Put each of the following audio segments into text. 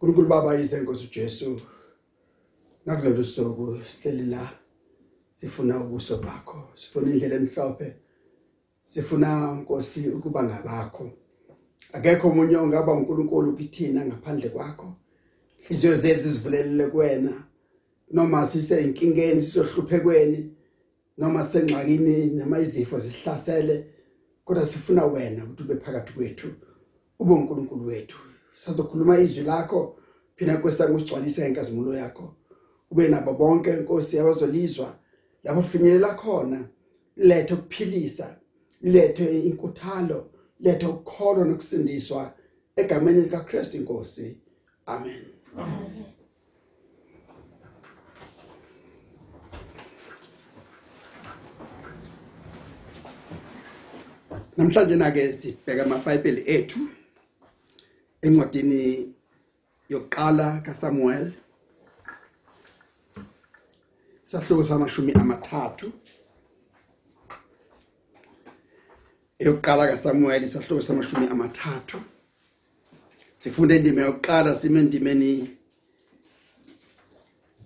uNkulunkulu Baba yisenkosi uJesu nakulolu suku sihleli la sifuna ubuso bakho sifuna indlela emhlophe sifuna Nkosi ukuba ngabakho akekho umunye ongaba uNkulunkulu kithina ngaphandle kwakho. Inhliziyo zethu zivulelele kuwena. Noma sise inkingeni sizohluphekweni noma sengxakini noma izifo zisihlasele kodwa sifuna wena ukuthi ube phakathi kwethu ube uNkulunkulu wethu. Sazokhuluma izwi lakho phina kwesanga usigcwalise inkazimulo yakho. Ube nabo bonke inkosi abazolizwa lapho finyelela khona. Lethe ukuphilisa lethe inkuthalo lethe ukukholwa nokusindiswa egameni lika Christ inkosi. Amen. Amen Namhlanje na ke sibheka amaBhayibheli ethu. Encwadini yokuqala kaSamuel sahluko samashumi amathathu. Eyokuqala kaSamuel sahluko samashumi amathathu. Sifunde indime yokuqala sime endimeni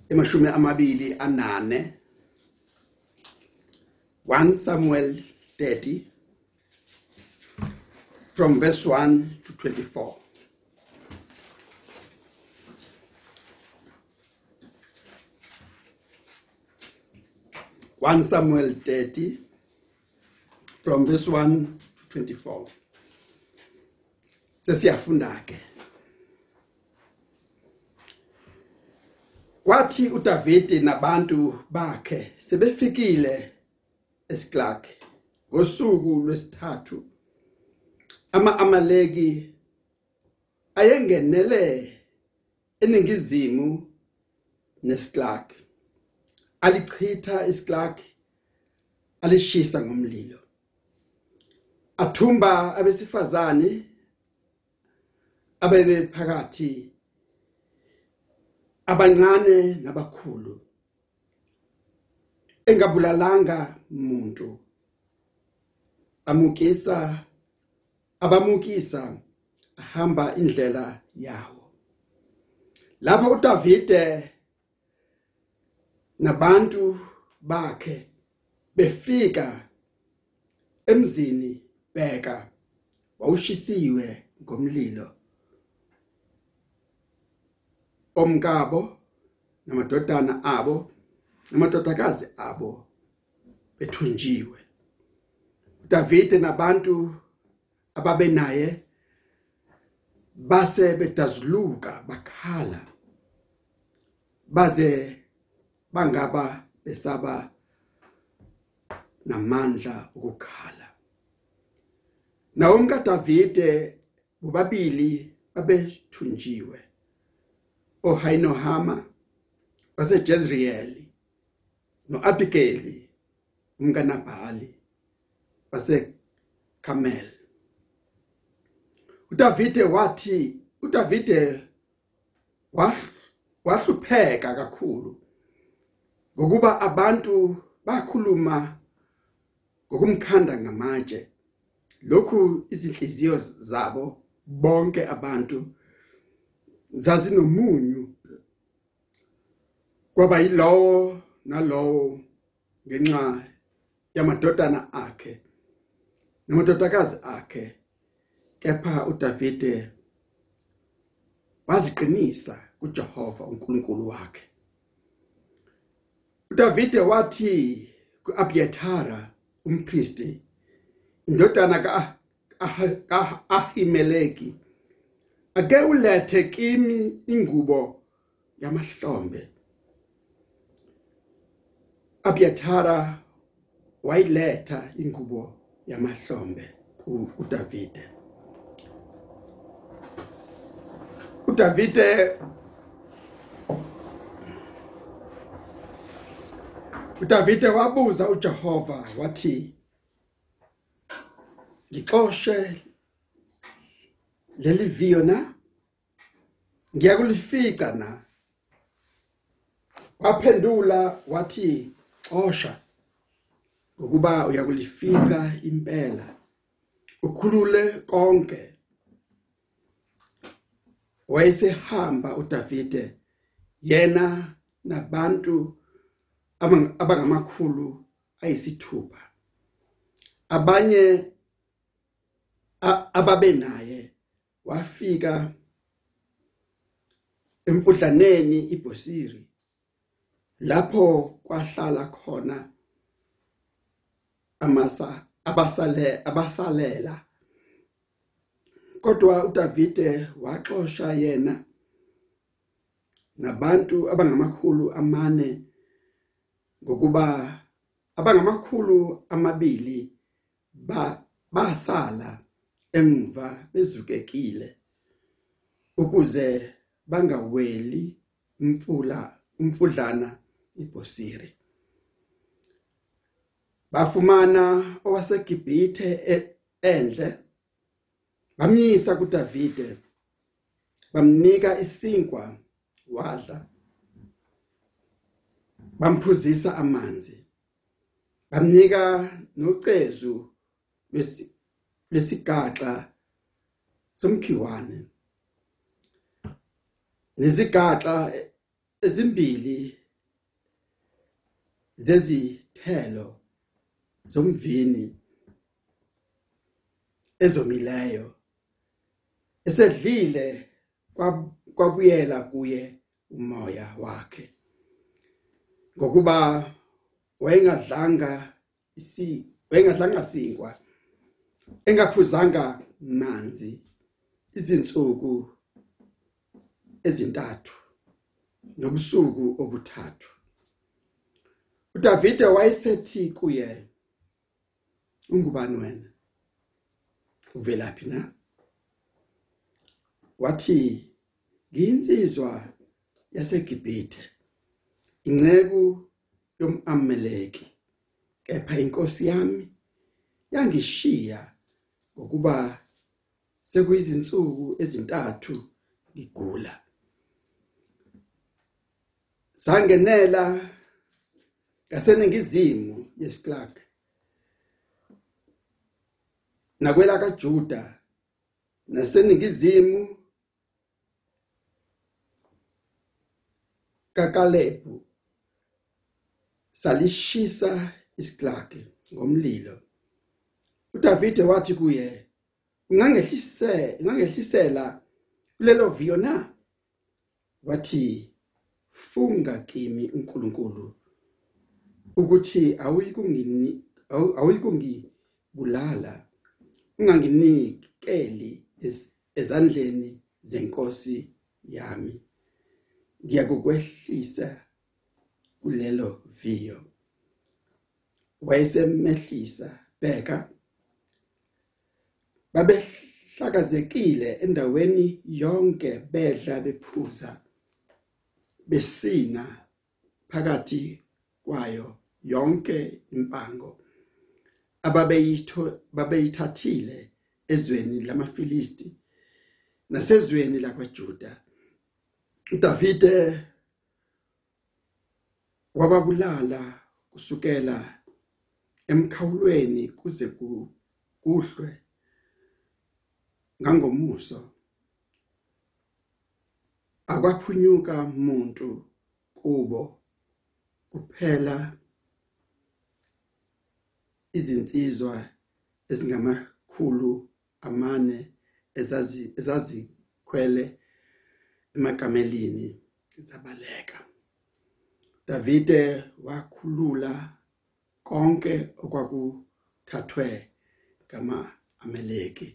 emashumi amabili anane. 1 Samuel 30 from verse 1 to 24. One Samuel 30 from verse 1 to 24. Sesiyafunda ke. Kwathi uDavide nabantu bakhe sebefikile eSiklag ngosuku lwesithathu ama-amaleki ayengenele eningizimu nesiklag alichitha isiklag alishisa ngomlilo. Athumba abesifazane abebe phakathi abancane nabakhulu. Engabulalanga umuntu amukisa abamukisa ahamba indlela yawo. Lapho uDavide nabantu bakhe befika emzini bheka wawushisiwe ngomlilo. Omkabo namadodana abo namadodakazi abo bethunjiwe. Davide nabantu ababe naye base bedazuluka bakhala. Baze bangaba besaba namandla ukukhala nawo umka Davide bobabili babethunjiwe. oHayinohama waseJezreeli noAbigail umkaNabhali base Carmel uDavide wathi uDavide wahlupheka kakhulu ngokuba abantu bakhuluma ngokumkhanda ngamatshe. Lokhu izinhliziyo zabo bonke abantu zazinomunyu. Kwaba yilowo nalowo ngenxa yamadodana akhe namadodakazi akhe. Kepha uDavide waziqinisa kuJehova uNkulunkulu wakhe. uDavide wathi kuAbiathara umpristi indodana ka Ahimeleki ake ulethe kimi ingubo yamahlombe. Abiathara wayiletha ingubo yamahlombe kuDavide. uDavide uDavide wabuza uJehova wathi ngixoshe leli viyo na? Ngiyakulifica na? Waphendula wathi xosha ukuba uyakulifica impela. Ukhulule konke. Wayesehamba uDavide yena nabantu abangamakhulu ayisithupha. Abanye ababe naye wafika emfudlaneni iBosiri lapho kwahlala khona amasa abasale abasalela. Kodwa uDavide waxosha yena nabantu abangamakhulu amane ngokuba abangamakhulu amabili ba basala emva bezukekile ukuze bangaweli umfula umfudlana iBosiri bafumana owaseGibhithe e, endle bamyisa kuDavide bamnika isinkwa wadla. Bamphuzisa amanzi. Bamnika nocezu lesigaxa somkhiwane. Nezigaxa ezimbili zezithelo zomvini ezomileyo esedlile kwabuyela kuye umoya wakhe. Ngokuba wayengadlanga isi wayengadlanga sinkwa engaphuzanga manzi izinsuku ezintathu nobusuku obuthathu. uDavide wayesethi kuye ungubani wena? Uvelaphi na? Wathi ngiyinsizwa yaseGibhithe. Inceku yomameleki kepha inkosi yami yangishiya ngokuba sekuyizinsuku ezintathu ngigula. Sangenela ngaseningizimu yesiklak nakwela kaJuda naseningizimu kaKalebu salishisa isiklaki ngomlilo. uDavide wathi kuye ungangehlise ungangehlisela kulelo viyo na? Wathi funga kimi uNkulunkulu ukuthi awuyikungini awuyikungibulala. Unganginikeli ezandleni zenkosi yami. Ngiyakukwehlisa kulelo viyo. Wayesemehlisa bheka. Babehlakazekile endaweni yonke bedla bephuza besina phakathi kwayo yonke impango ababeyitho babeyithathile ezweni lamaFilisti nasezweni lakwaJuda. uDavide wababulala kusukela emkhawulweni kuze kuhlwe ngangomuso. Akwaphunyuka umuntu kubo kuphela izinsizwa ezingamakhulu amane ezazi ezazikhwele emakamelini zabaleka Davide wakhulula konke okwakuthathwe ngama Amaleki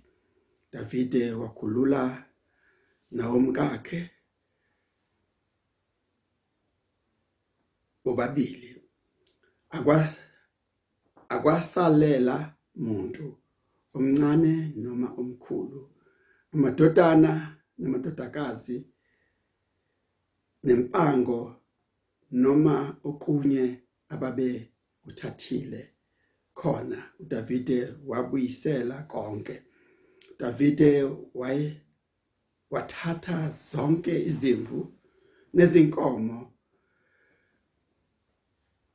Davide wakhulula nawomkakhe bobabili. Akwa akwasalela muntu omncane noma omkhulu amadodana namadodakazi nempango noma okunye ababe uthathile khona. uDavide wabuyisela konke. Davide waye wathatha zonke izimvu nezinkomo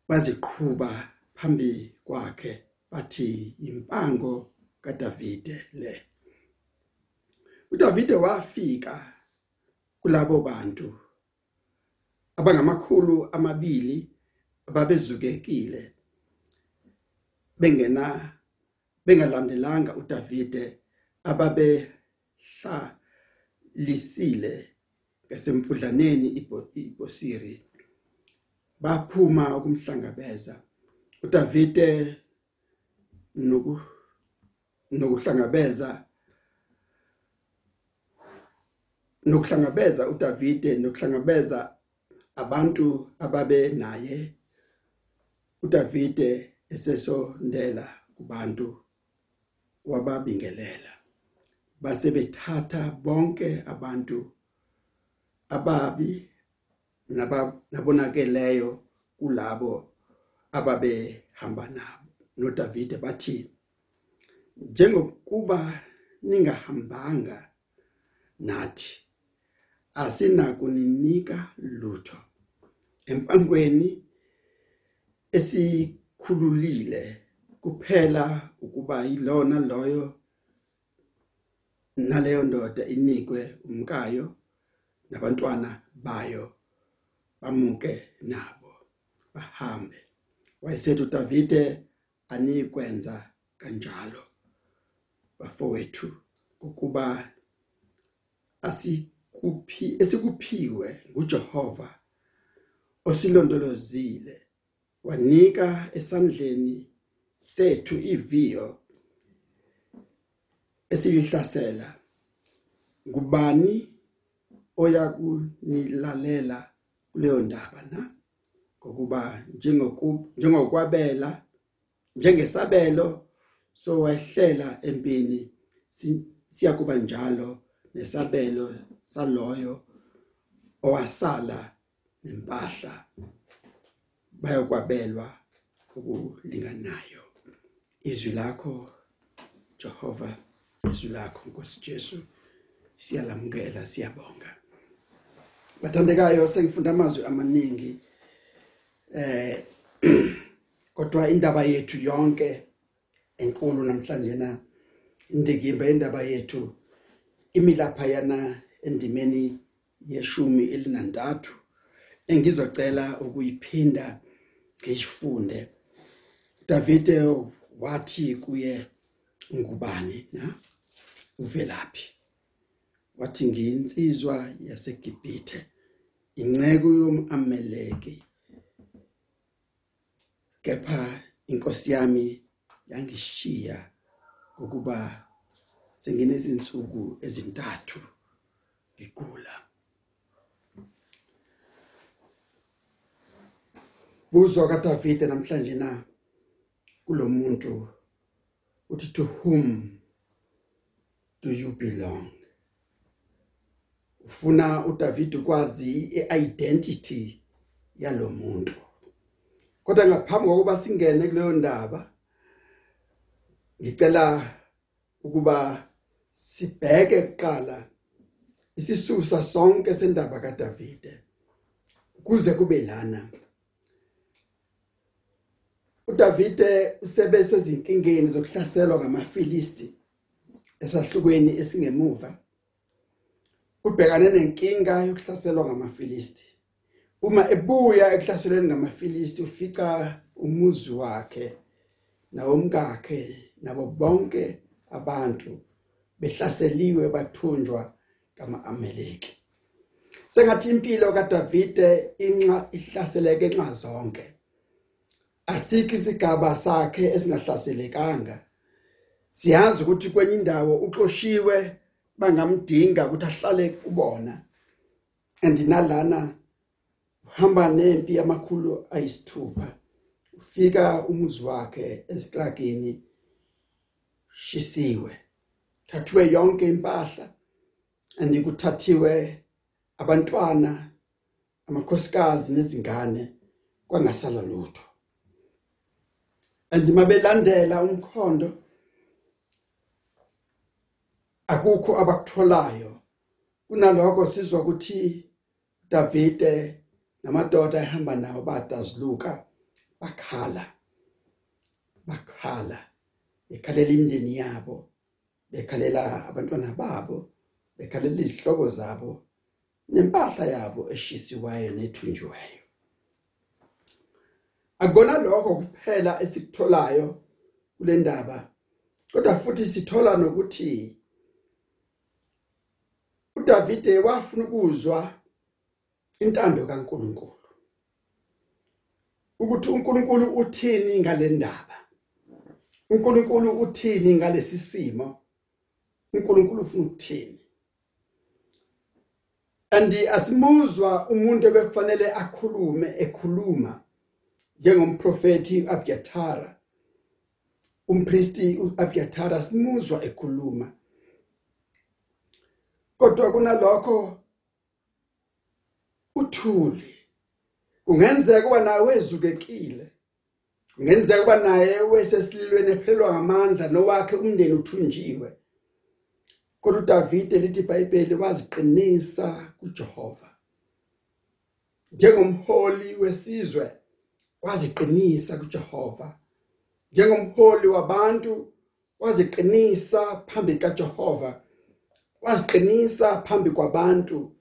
baziqhubha phambi kwakhe bathi impango kaDavide le. uDavide wafika kulabo bantu abangamakhulu amabili ababezukekile bengena bengalandelanga uDavide ababehla lisile ngasemfudlaneni ibosiri. Baphuma ukumhlangabeza. uDavide noku nokuhlangabeza nokuhlangabeza uDavide nokuhlangabeza abantu ababe naye uDavide esesondela kubantu wababingelela. Base bethatha bonke abantu ababi nabonakeleyo kulabo ababehamba nabo noDavide bathi njengokuba ningahambanga nathi asinakuninika lutho empangweni esikhululile kuphela ukuba yilona loyo naleyo ndoda inikwe umkayo nabantwana bayo bamuke nabo bahambe. Wayesethi uDavide anikwenza kanjalo. Bafowethu ukuba asikuphi esikuphiwe nguJehova osilondolozile wanika esandleni sethu iviyo esilihlasela ngubani oyakunilalela kuleyo ndaba na? Ngokuba njengokwabela njengesabelo sowehlela empini siyakuba njalo nesabelo saloyo owasala nempahla bayokwabelwa ukulinganayo izwi lakho Jehova izwi lakho Nkosi Jesu siyalamukela siyabonga. Bathandekayo sengifunda amazwi amaningi eh kodwa indaba yethu yonke enkulu namhlanje na indikimba indaba yethu imilapha yana endimeni yeshumi elinantathu engizocela ukuyiphinda ngiyifunde. Davide wathi kuye ngubani na? Uvelaphi? Wathi ngiyinsizwa yaseGibhithe inceke yomameleki kepha inkosi yami yangishiya ukuba senginezinsuku ezintathu. Ngigula Buzo kaDavide namhlanje na? Kulomuntu uthi to whom do you belong? Ufuna uDavid ukwazi iidentity yalomuntu kodwa ngaphambi kokuba singene kuleyo ndaba ngicela ukuba sibheke kuqala isisusa sonke sendaba kaDavide. Kuze kube lana. uDavide usebese izinkingeni zokuhlaselwa ngamaFilisti esahlukweni esingemuva. Ubhekane nenkinga yokuhlaselwa ngamaFilisti uma ebuya ekuhlaselweni ngamaFilisti ufica umuzi wakhe nawomkakhe nabo bonke abantu behlaseliwe bathunjwa ngama-Amaleki sengathi impilo kaDavide inxa ihlaseleke nxa zonke. Asikho isigaba sakhe esingahlaselekanga. Siyazi ukuthi kwenye indawo uxoshiwe bangamdinga ukuthi ahlale kubona. Andinalana uhamba nempi yamakhulu ayisithupha ufika umuzi wakhe esiklageni shisiwe. Thathiwe yonke impahla. Andikuthathiwe abantwana amakhosikazi nezingane kwangasala lutho. Andimabelandela umkhondo akukho abakutholayo. Kunaloko sizwa ukuthi Davide namadoda ehamba nawo badazuluka bakhala bakhala bekhalela imindeni yabo bekhalela abantwana babo. Bekhalela izihlobo zabo nempahla yabo eshisiwayo nethunjiweyo. Akubona lokho kuphela esikutholayo kule ndaba kodwa futhi sithola nokuthi uDavide wafuna ukuzwa intando kaNkuluNkulu ukuthi uNkulunkulu uthini ngale ndaba uNkulunkulu uthini ngalesi simo uNkulunkulu ufuna ukuthini. Andi asimuzwa umuntu ebekufanele akhulume ekhuluma. Njengomprofeti Abiyathara umpristi uAbiyathara simuzwa ekhuluma. Kodwa kunalokho uthuli kungenzeka kuba nawe wezukekile kungenzeka kuba naye wesesililweni ephelwa ngamandla nowakhe umndeni uthunjiwe. Kodwa uDavide lithi iBhayibheli waziqinisa kuJehova. Njengomholi wesizwe waziqinisa kuJehova. Njengomholi wabantu waziqinisa phambi kaJehova. Waziqinisa phambi kwabantu.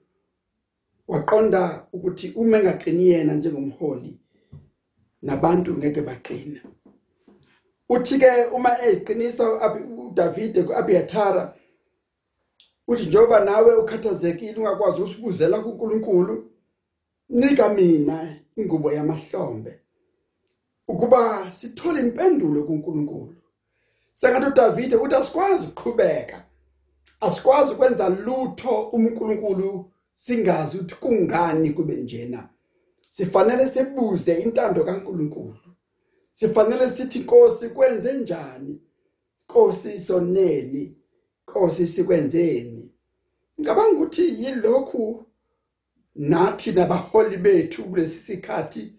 Waqonda ukuthi uma engaqini yena njengomholi nabantu ngeke baqine. Uthi ke uma eziqinisa uDavide kuAbiyathara uthi njoba nawe ukhathazekile ungakwazi usibuzela kuNkulunkulu nika mina ingubo yamahlombe ukuba sithole impendulo kuNkulunkulu. Sengathi uDavide uthi asikwazi ukuqhubeka asikwazi ukwenza lutho uNkulunkulu singazi ukuthi kungani kube njena. Sifanele sibuze intando kaNkulunkulu. Sifanele sithi Nkosi kwenze njani? Nkosi soneni. Nkosi sikwenzeni? Ngicabanga ukuthi yilokhu nathi nabaholi bethu kulesi sikhathi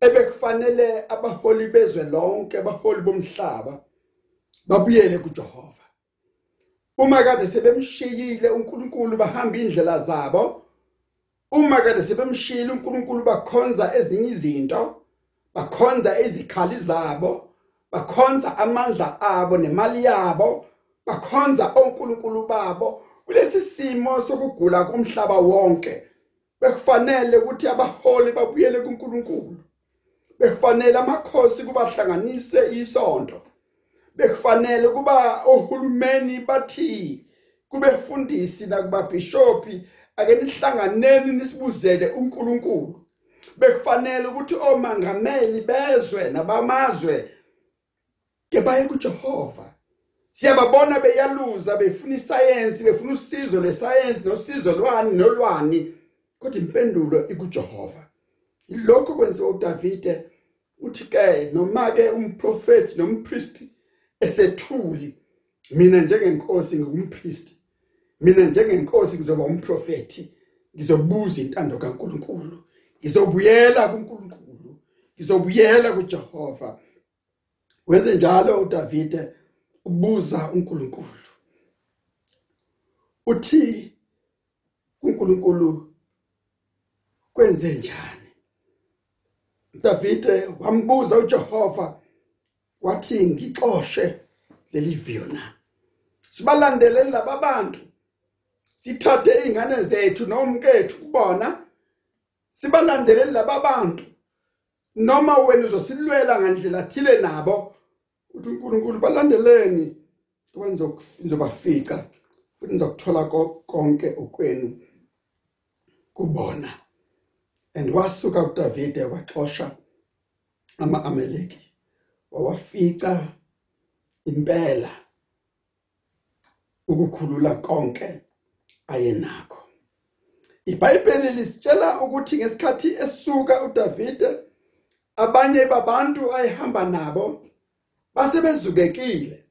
ebekufanele abaholi bezwe lonke abaholi bomhlaba babuyele kuJehova. Uma kade sebemshiyile uNkulunkulu bahamba indlela zabo. Uma kade sebemshiyile uNkulunkulu bakhonza ezinye izinto bakhonza izikhali zabo bakhonza amandla abo nemali yabo bakhonza onkulunkulu babo kulesi simo sokugula kumhlaba wonke. Bekufanele ukuthi abaholi babuyele kuNkulunkulu. Bekufanele amakhosi kubahlanganise isonto bekufanele kuba ohulumeni bathi kube fundisi nakuba bishophi ake nihlanganeni nisibuzele uNkulunkulu. Bekufanele ukuthi omangameli bezwe nabamazwe ke baye kuJehova. Siyababona beyaluza befuna isayensi befuna usizo lesayensi nosizo lwani nolwani. Kodwa impendulo ikuJehova. Ilokho kwenziwa uDavide uthi ke noma ke umprofeti nompriest esethuli mina njengenkosi ngumpriest mina njengenkosi ngizoba umprofeti ngizobuza intando kaNkuluNkulu. Ngizobuyela kuNkulunkulu. Ngizobuyela kuJehova. Wenze njalo uDavide. Ubuza uNkulunkulu. Uthi uNkulunkulu kwenze njani? Davide wambuza uJehova wathi ngixoshe leli viyo na? Sibalandelele laba bantu. Sithathe izingane zethu nomkethu kubona sibalandelele laba bantu. Noma wena uzosilwela ngandlela thile nabo uthi uNkulunkulu balandeleni. Kwenza ngizobafica futhi ngizokuthola konke okwenu kubona. And wasuka uDavide waxosha ama-Amaleki. Wawafica impela ukukhulula konke ayenakho. iBhayibheli lisitshela ukuthi ngesikhathi esuka uDavide abanye babantu ayehamba nabo base bezukekile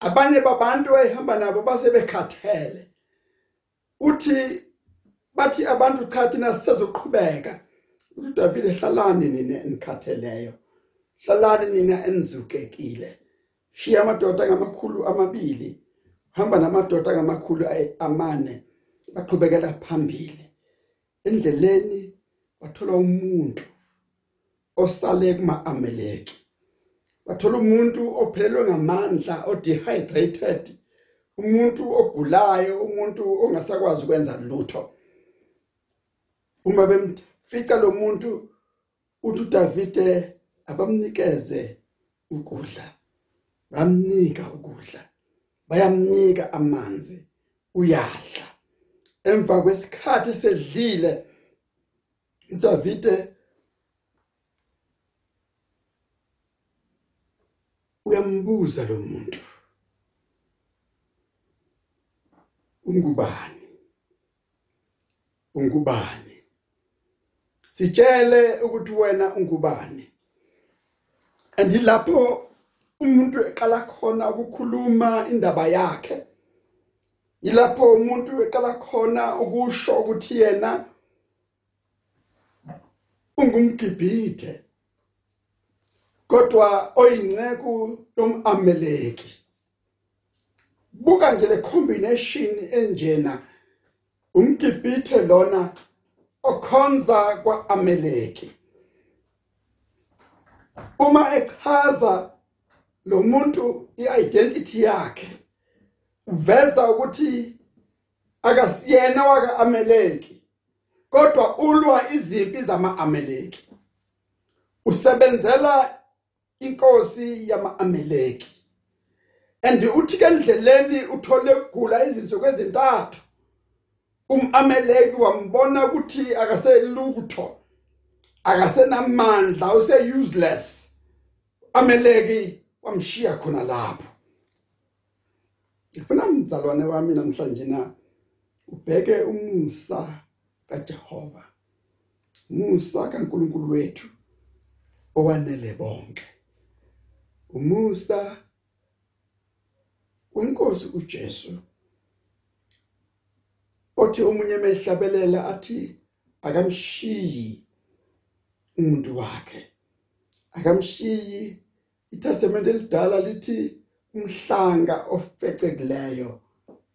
abanye babantu ayehamba nabo base bekhathele uthi bathi abantu cha thina sisezoqhubeka uDavide hlalani nina enikhatheleyo. Hlalani nina enizukekile. Shiya amadoda ngamakhulu amabili hamba namadoda ngamakhulu amane baqhubekela phambili. Endleleni bathola umuntu osale kuma Amaleki bathola umuntu ophelelwe ngamandla o dehydrated umuntu ogulayo umuntu ongasakwazi ukwenza lutho. Uma bemfica lo muntu uthi uDavide abamnikeze ukudla bamnika ukudla bayamnika amanzi uyadla. Emva kwesikhathi sedlile uDavide uyambuza lo muntu. Ungubani? Ungubani? Sitshele ukuthi wena ungubani. Andilapho umuntu eqala khona ukukhuluma indaba yakhe yilapho umuntu eqala khona ukusho ukuthi yena ungumgibhithe kodwa oyinceku yomameleki buka nje le combination enjena umgibhithe lona okhonza kwaAmeleki uma echaza lo muntu iidentity yakhe uveza ukuthi akasiyena wakaAmeleki kodwa ulwa izimpi zamaAmeleki usebenzela inkosi yamaAmeleki and uthi ke endleleni uthole ukugula izinsuku ezintathu umameleki wambona ukuthi akaselutho akasenamandla use useless ameleki wamshiya khona lapho. Ngifuna umzalwane wami namhlanje na ubheke umusa kaJehova umusa kaNkuluNkulu wethu owanele bonke. Umusa wenkosi uJesu othi omunye mehlabelela athi akamshiyi umuntu wakhe. Akamshiyi iTestament elidala lithi umhlanga ofecekileyo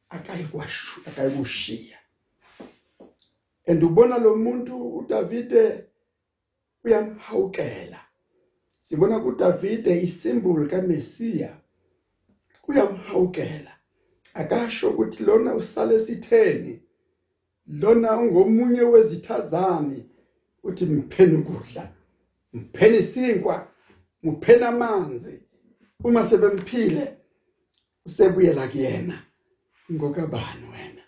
akayikwashu akayikushiya. Andubona lo muntu uDavide uyamhawukela. Sibona kuDavide isymbol kaMesia. Uyamhawukela akasho ukuthi lona usale sitheni. Lona ungomunye wezithazami uthi mpheni ukudla. Mpheni isinkwa. Mupheni amanzi. Uma sebemphile usebuyela kuyena. Ngokabani wena?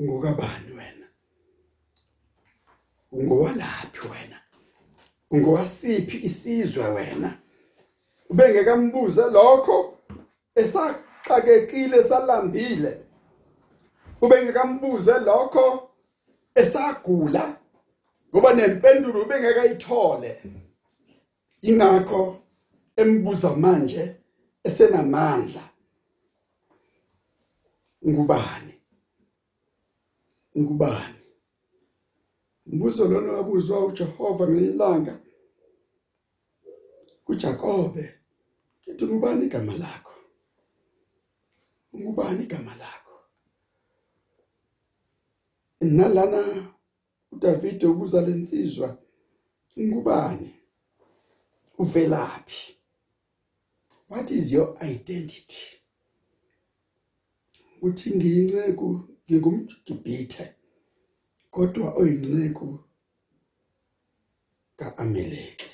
Ngokabani wena? Ungowalaphi wena? Ungowasiphi isizwe wena? Ubengeka mbuze lokho esaxakekile salambile ubengekambuze lokho esagula ngoba nempendulo ubengeka ithole ingakho embuza manje esenamandla. Ngubani? Ngubani? Umbuzo lona wabuzwa uJehova ngelanga kuJakobe kithi ngubani igama lakho? Ngubani igama lakho? Nalana uDavid ubuza lensizwa ngubani? Uvelaphi? What is your identity? Uthi ngiyinceku ngingumgibhithe kodwa oyinceku kaAmeleki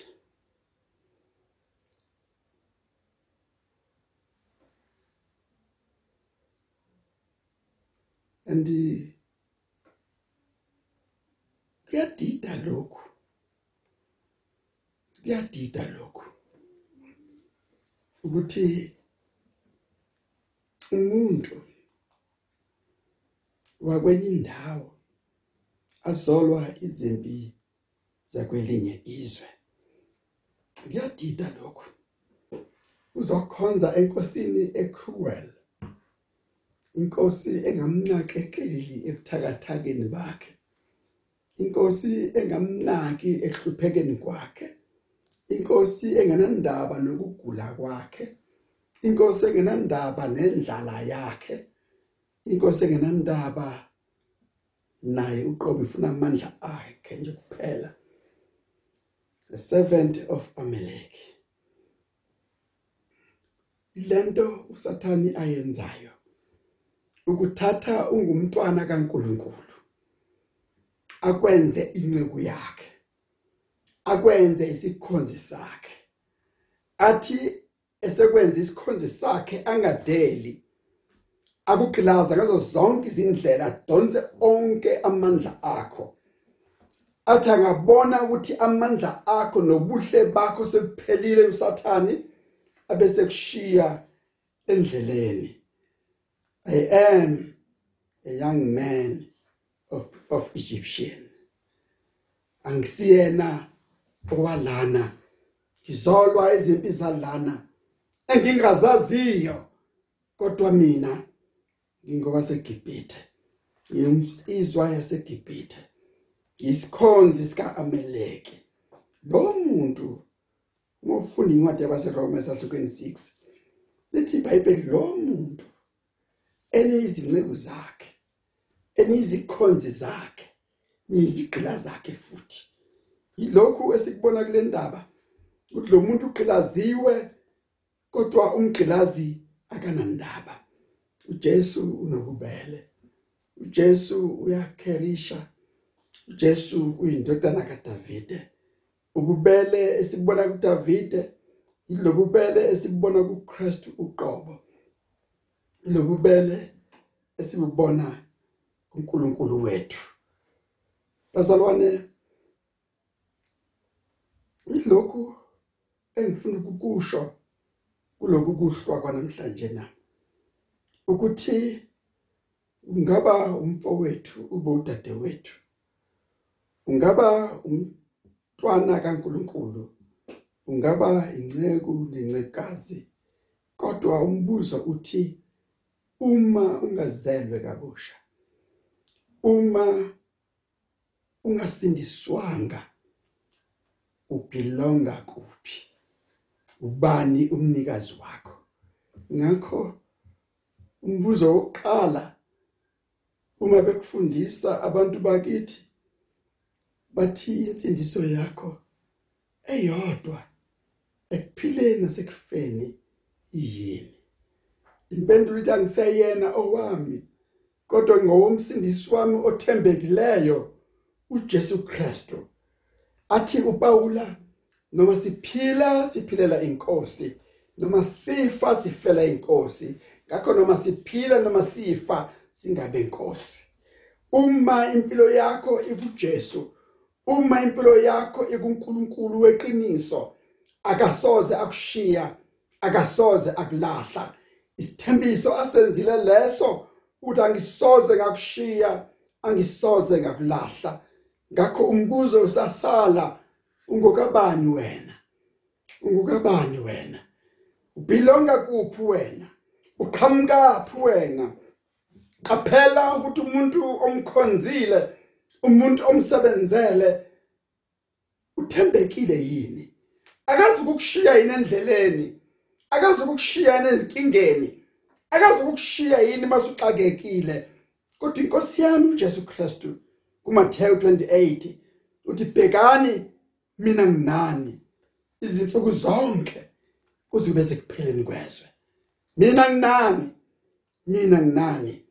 and kuyadida lokhu. Kuyadida lokhu. Ukuthi umuntu wakwenye indawo azolwa izimpi zakwelinye izwe. Kuyadida lokhu. Uzokhonza enkosini ecruel inkosi engamnakekeli ebuthakathakeni bakhe inkosi engamnaki ehluphekeni kwakhe inkosi engenandaba nokugula kwakhe inkosi engenandaba nendlala yakhe inkosi engenandaba naye uqobo ifuna amandla akhe nje kuphela. The servant of Amalek. Ilento usathani ayenzayo ukuthatha ungumntwana kaNkuluNkulu akwenze incebo yakhe akwenze isikhonzi sakhe. Athi esekwenza isikhonzi sakhe angadeli akugqilaza ngazo zonke izindlela donse onke amandla akho. Athi angabona ukuthi amandla akho nobuhle bakho sekuphelile usathani abese kushiya endleleni. I am a young man of of Egyptian. Angisiyena owalana ngizolwa izimpi zalana engingazaziyo kodwa mina ngingoba seGibhithe ngiyumsizwa yaseGibhithe. Ngisikhonzi sika Amaleki lo muntu ngofunda incwadi yabaseRoma esahlukweni 6 lithi iBhayibheli lo muntu enizinceku zakhe enizikhonzi zakhe nizigqila zakhe futhi. Yilokhu esikubona kule ndaba ukuthi lo muntu uqilaziwe kodwa umgqilazi akanandaba. uJesu unokubele uJesu uyakherisha uJesu uyindodana kaDavide. Ukubele esibona kuDavide ilokubele esibona kuChrist uqobo. Ilokubele esibubona kuNkulunkulu wethu. Bazalwane ilokhu engifuna ukukusho kuloku kuhlwa kwanamhlanje na? Ukuthi ungaba umfowethu ube udade wethu ungaba umntwana kaNkuluNkulu. Ungaba inceku nencekazi. Kodwa umbuzo uthi uma ungazelwe kabusha uma ungasindiswanga ubelonga kuphi? Ubani umnikazi wakho? Ngakho umbuzo wokuqala uma bekufundisa abantu bakithi bathi insindiso yakho eyodwa ekuphileni nasekufeni yini? Impendulo ithi angiseyena owami kodwa ngowomsindisi wami othembekileyo uJesu Kristu. Athi uPaula noma siphila siphilela inkosi noma sifa sifela inkosi. Ngakho noma siphila noma sifa singabe inkosi. Uma impilo yakho ikuJesu uma impilo yakho ikuNkulunkulu weqiniso akasoze akushiya akasoze akulahla. Isithembiso asenzile leso uthi angisoze ngakushiya angisoze ngakulahla. Ngakho umbuzo usasala ungokabani wena? Ungokabani wena? Ubhilonga kuphi wena? Uqhamuka wena. Qaphela ukuthi umuntu omkhonzile umuntu omsebenzele uthembekile yini? Akazi ukukushiya yini endleleni? Akazi ukukushiya ezinkingeni? Akazi ukukushiya yini masuxakekile? Kodwa inkosi yami uJesu Kristu kuMateyu 28 uthi bhekani mina nginani. Izinsuku zonke kuze kube sekupheleni kwezwe. Mina nginani? Mina nginani?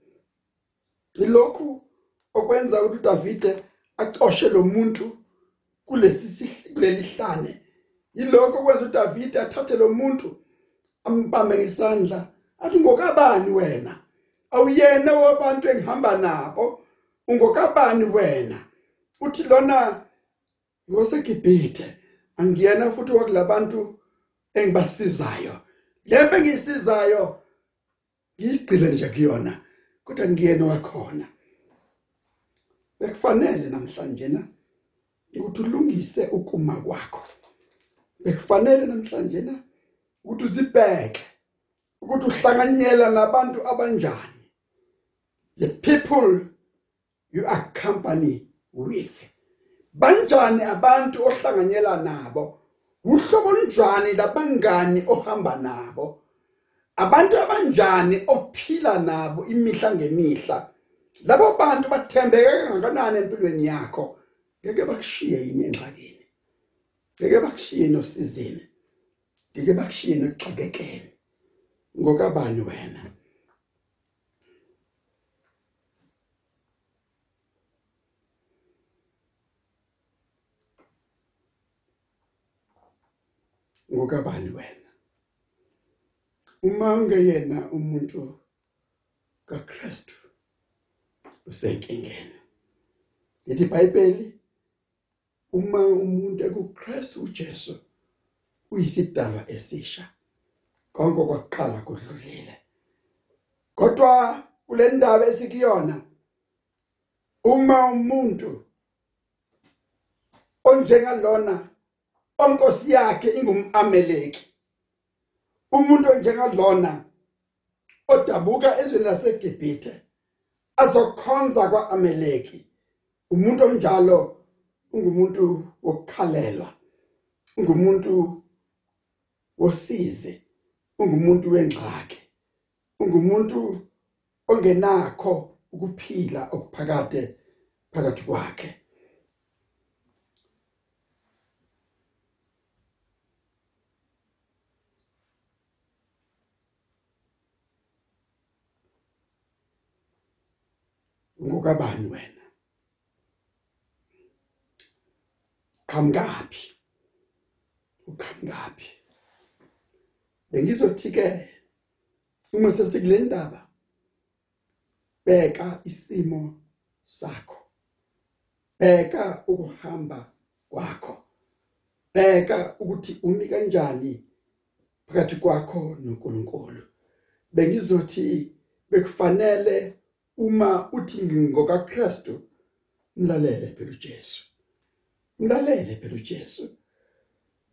Ilokhu okwenza ukuthi uDavide acoshe lo muntu kulesi kuleli hlane. Yilokho okwenza uDavide athathe lo muntu ambambe ngesandla. Athi ngokabani wena? Awuyena wabantu engihamba nabo. Ungokabani wena? Uthi lona ngoseGibhithe angiyena futhi wakulabantu engibasizayo. Lembe ngisizayo. Ngisigcile nje kuyona kodwa ngiyena wakhona bekufanele namhlanje na ukuthi ulungise ukuma kwakho. Bekufanele namhlanje na ukuthi uzibheke ukuthi uhlanganyela nabantu abanjani. The people you accompany with. Banjani abantu ohlanganyela nabo? Uhlobo lunjani labangani ohamba nabo? Abantu abanjani ophila nabo imihla ngemihla? Labo bantu bathembeke kangakanani empilweni yakho? Ngeke bakushiye yini engxakini? Ngeke bakushiye nosizini ngeke bakushiye nokuxakekeni ngokabani wena? Ngokabani wena? Uma ungeyena umuntu kaKristu usenkingeni. Lithi iBhayibheli uma umuntu ekuKristu uJesu uyisidalwa esisha konke kwakuqala kudlulile. Kodwa kule ndaba esikuyona uma umuntu onjengalona onkosi yakhe ingumameleki. Umuntu onjengalona odabuka ezweni laseGibhithe azokhonza kwaAmeleki. Umuntu onjalo ungumuntu wokukhalelwa ungumuntu wosize ungumuntu wengxaki ungumuntu ongenakho ukuphila okuphakade phakathi kwakhe. Ngokabani wena? Qhamukapi uqhamukapi bengizothi ke uma sesikule ndaba bheka isimo sakho. Bheka ukuhamba kwakho. Bheka ukuthi umi kanjani phakathi kwakho noNkulunkulu. Bengizothi bekufanele uma uthi ngokaKristu mlalele phela uJesu mlalele phela uJesu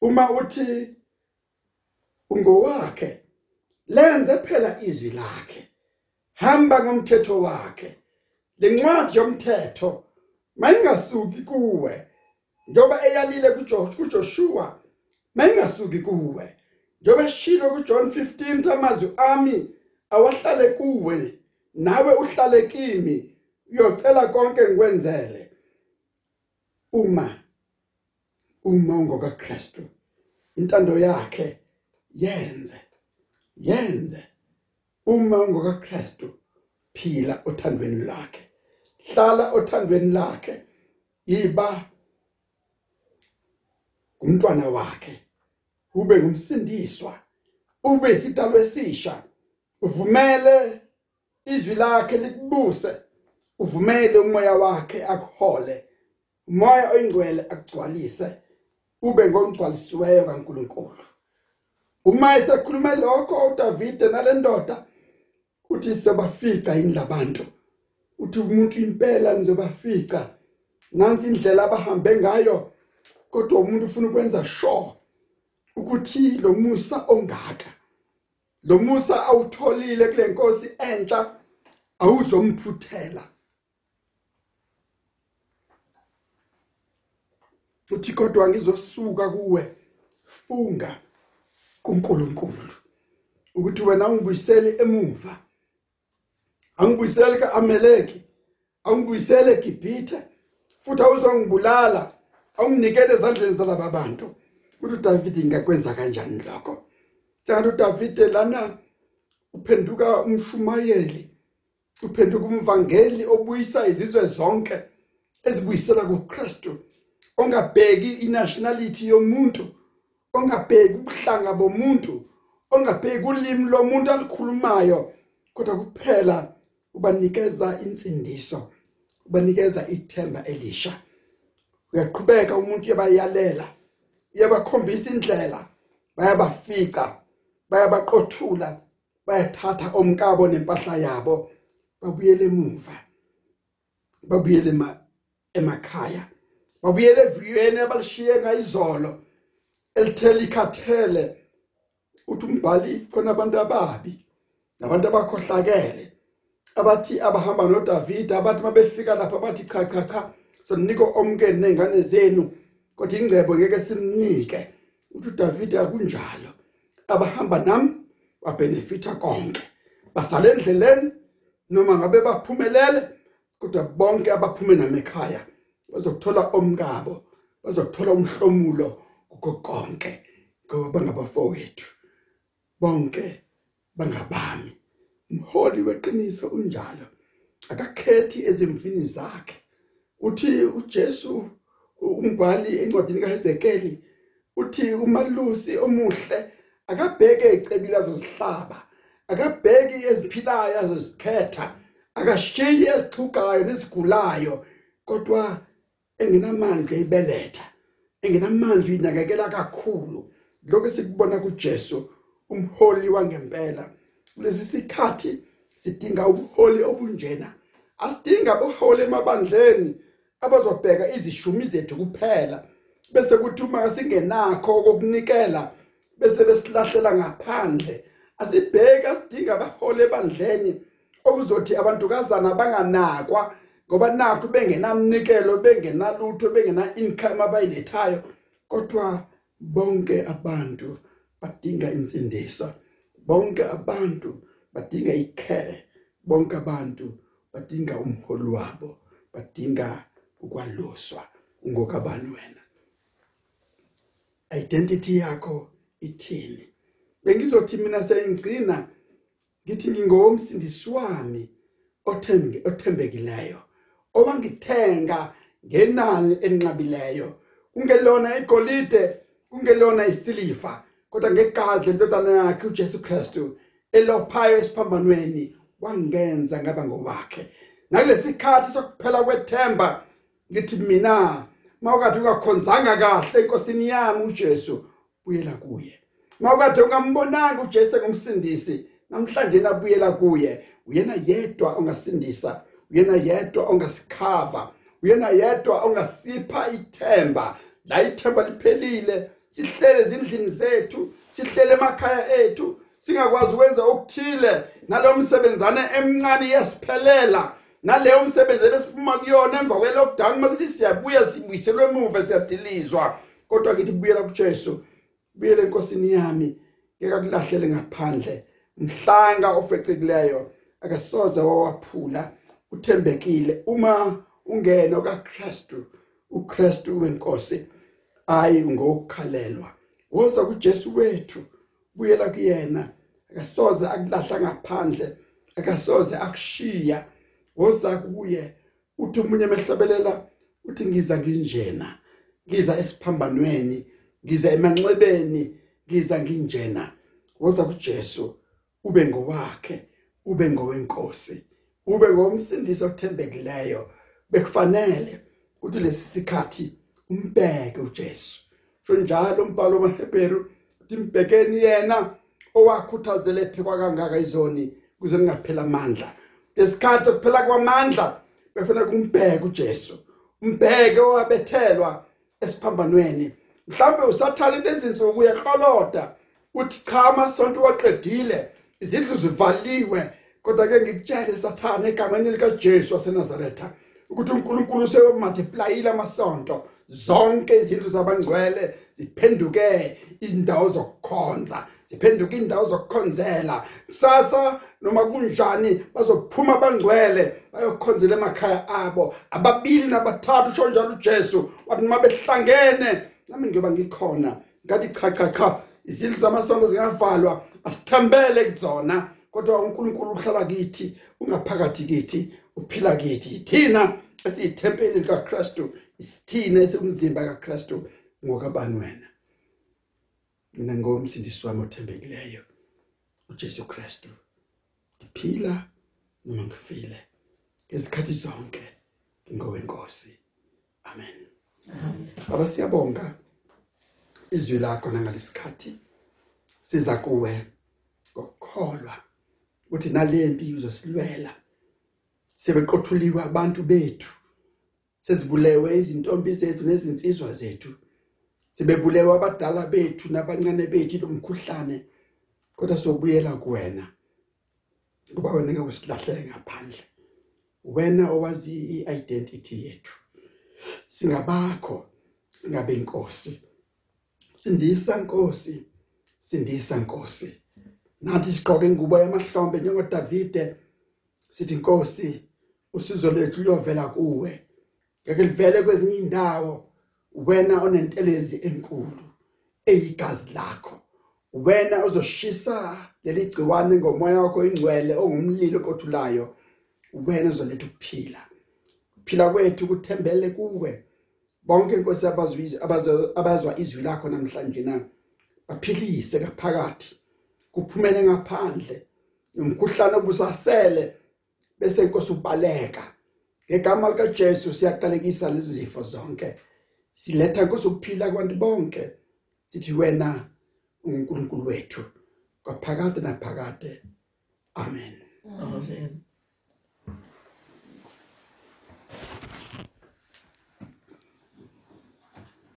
uma uthi ungowakhe lenze phela izwi lakhe hamba ngomthetho wakhe lencwadi yomthetho mayingasuki kuwe. Njoba eyalile kuJoshua mayingasuki kuwe. Njoba eshilo kuJohn 15 amazwi ami awahlale kuwe. Nawe uhlale kimi uyocela konke ngikwenzele. Uma uma ungoka Kristu intando yakhe yenze yenze. Uma ungoka Kristu phila othandweni lakhe. Hlala othandweni lakhe yiba umntwana wakhe. Ube ngumsindiswa ube isidalwa esisha. Uvumele izwi lakhe likubuse uvumele umoya wakhe akuhole. Umoya oyingcwele akugcwalise ube ngomgcwalisiweyo kaNkuluNkulu. Uma esekhuluma lokho uDavide nalendoda uthi sebafica indlabantu uthi umuntu impela nizobafica. Nansi indlela abahambe ngayo kodwa umuntu ufuna ukwenza sure ukuthi lo musa ongaka lo musa awutholile kule nkosi entsha. Awuzomphuthela uthi kodwa ngizosuka kuwe funga kuNkulunkulu. Ukuthi wena ungibuyisele emuva angibuyisele kaAmeleki angibuyisele eGibhithe futhi awuzongibulala awunginikele ezandleni zalaba bantu. Ukuthi uDavid ngakwenza kanjani lokho? Sengathi uDavid lana uphenduka umshumayeli uphenduka umvangeli obuyisa izizwe zonke ezibuyisela kuKristu ongabheki inationality yomuntu ongabheki ubuhlanga bomuntu ongabheki ulimi lomuntu alikhulumayo kodwa kuphela ubanikeza insindiso ubanikeza ithemba elisha. Uyaqhubeka umuntu yabayalela uyabakhombisa indlela bayabafica bayabaqothula bayathatha omkabo nempahla yabo. Babuyele emuva. Babuyele emakhaya. Babuyele eviyweni abalishiye ngayizolo elithela ikhathele uthi umbhali khona abantu ababi nabantu abakhohlakele abathi abahamba noDavid abathi mabefika lapha bathi cha cha cha sonike omkeni nezingane zenu kodwa ingcebo ngeke simnike uthi uDavid akunjalo. Abahamba nami babenefita konke. Basale endleleni noma ngabe baphumelele kodwa bonke abaphume nami ekhaya bazokuthola omkabo bazokuthola umhlomulo kukonke ngoba bangabafowethu. Bonke bangabami. Umholi weqiniso unjalo. Akakhethi ezimfini zakhe. Uthi uJesu umbhali encwadini kaHezekeli uthi umalusi omuhle akabheke ecebile azosihlaba akabheki eziphilayo azozikhetha akashiyi ezixhugayo nesigulayo kodwa enginamandla ebeletha enginamandla inakekela kakhulu. Lokho sikubona kuJesu umholi wangempela. Kulesi sikhathi sidinga ubuholi obunjena asidinga ubuholi emabandleni abazobheka izishumi zethu kuphela bese kuthi uma singenakho kokunikela bese besilahlela ngaphandle asibheka sidinga abaholi ebandleni okuzothi abantukazana banganakwa ngoba nakho bengenamnikelo bengenalutho bengena income abayilethayo kodwa bonke abantu badinga insindiso bonke abantu badinga ikhere bonke abantu badinga umholi wabo badinga ukwaluswa ngokabani wena. Identity yakho ithini? Bengizothi mina sengigcina ngithi ngingomsindisi wami othembe othembekileyo owangithenga ngenani enqabileyo kungelona igolide kungelona isilifa kodwa ngegazi lentodana yakhe uJesu Kristu elophayo esiphambanweni wangenza ngaba ngowakhe. Nakulesikhathi sokuphela kwethemba ngithi mina mawukade ungakhonzanga kahle enkosini yami uJesu buyela kuye. Mawukade ungambonanga uJesu ngumsindisi namhlanje nabuyela kuye. Uyena yedwa ongasindisa uyena yedwa ongasikhava uyena yedwa ongasipha ithemba. La ithemba liphelile sihlele ezindlini zethu sihlele emakhaya ethu singakwazi ukwenza okuthile nalomsebenzane emncane yesiphelela. Naleyo msebenzi ebesiphuma kuyona emva kwe lockdown masithi siyabuya sibuyiselwe emuva siyadilizwa. Kodwa ngithi buyela kuJesu. Buyele enkosini yami ngeke kulahlele ngaphandle. Mhlanga ofecekileyo akasoze wawaphula uthembekile. Uma ungena kaKristu uKristu wenkosi ayi ngokukhalelwa. Woza kuJesu wethu buyela kuyena. Akasoze akulahla ngaphandle akasoze akushiya. Woza kuye uthi umunye emehlobelela uthi ngiza nginjena ngiza esiphambanweni ngiza emanxebeni ngiza nginjena. Woza kuJesu ube ngowakhe ube ngowenkosi ube ngomsindisi othembekileyo. Bekufanele ukuthi lesi sikhathi umbheke uJesu. Sho njalo umbhalo wamaHebheru uthi mbhekeni yena owakhuthazele ephikwa kangaka izoni kuze ningaphela amandla. Lesikhathi sokuphela kwamandla bekufanele kumbheke uJesu umbheke owabethelwa esiphambanweni. Mhlawumbe usathana lezinsuku uyahloloda uthi cha amasonto waqedile izindlu zivaliwe. Kodwa ke ngikutshele sathana egameni lika Jesu waseNazaretha ukuthi uNkulunkulu useyomultiplyile amasonto. Zonke izindlu zabangcwele ziphenduke izindawo zokukhonza ziphenduke indawo zokukhonzela. Kusasa noma kunjani bazophuma abangcwele bayokhonzela emakhaya abo. Ababili nabathathu usho njalo uJesu wathi noma behlangene nami ngiyoba ngikhona. Ngathi cha cha cha izindlu zamasonto zingavalwa asithembele kuzona. Kodwa uNkulunkulu uhlala kithi ungaphakathi kithi uphila kithi. Thina esiyithempeli likaKristu isithina esikumzimba kaKristu ngokabani wena? Mina ngomsindisi wami othembekileyo uJesu Kristu. Ngiphila noma ngifile ngesikhathi zonke ngingowenkosi amen. Baba siyabonga izwi lakho nangalesikhathi siza kuwe ngokukholwa ukuthi nalempi uzosilwela. Sebeqothuliwe abantu bethu sezibulewe izintombi zethu nezinsizwa zethu sibebulewe abadala bethu nabancane bethu lomkhuhlane kodwa sobuyela kuwena. Kuba wena ngeke usilahlele ngaphandle wena owazi iidentity yethu. Singabakho singabe inkosi. Sindisa inkosi sindisa inkosi. Nathi sigqoke ingubo yamahlombe njengoDavide sithi inkosi usizo lethu liyovela kuwe. Ngeke livele kwezinye indawo wena onentelezi enkulu eyigazi lakho. Wena uzoshisa leli gciwane ngomoya wakho ingcwele ongumlilo oqothulayo. Wena uzoletha ukuphila. Phila kwethu kuthembele kuwe. Bonke inkosi abazizwe abazwa izwi lakho namhlanje na baphilise kaphakathi kuphumele ngaphandle umkhuhlane obusasele bese inkosi ubaleka. Ngegama lika Jesu siyaqalekisa lezi zifo zonke. Siletha inkosi ukuphila kwabantu bonke. Sithi wena uNkulunkulu wethu kwaphakade naphakade. Amen. Amen.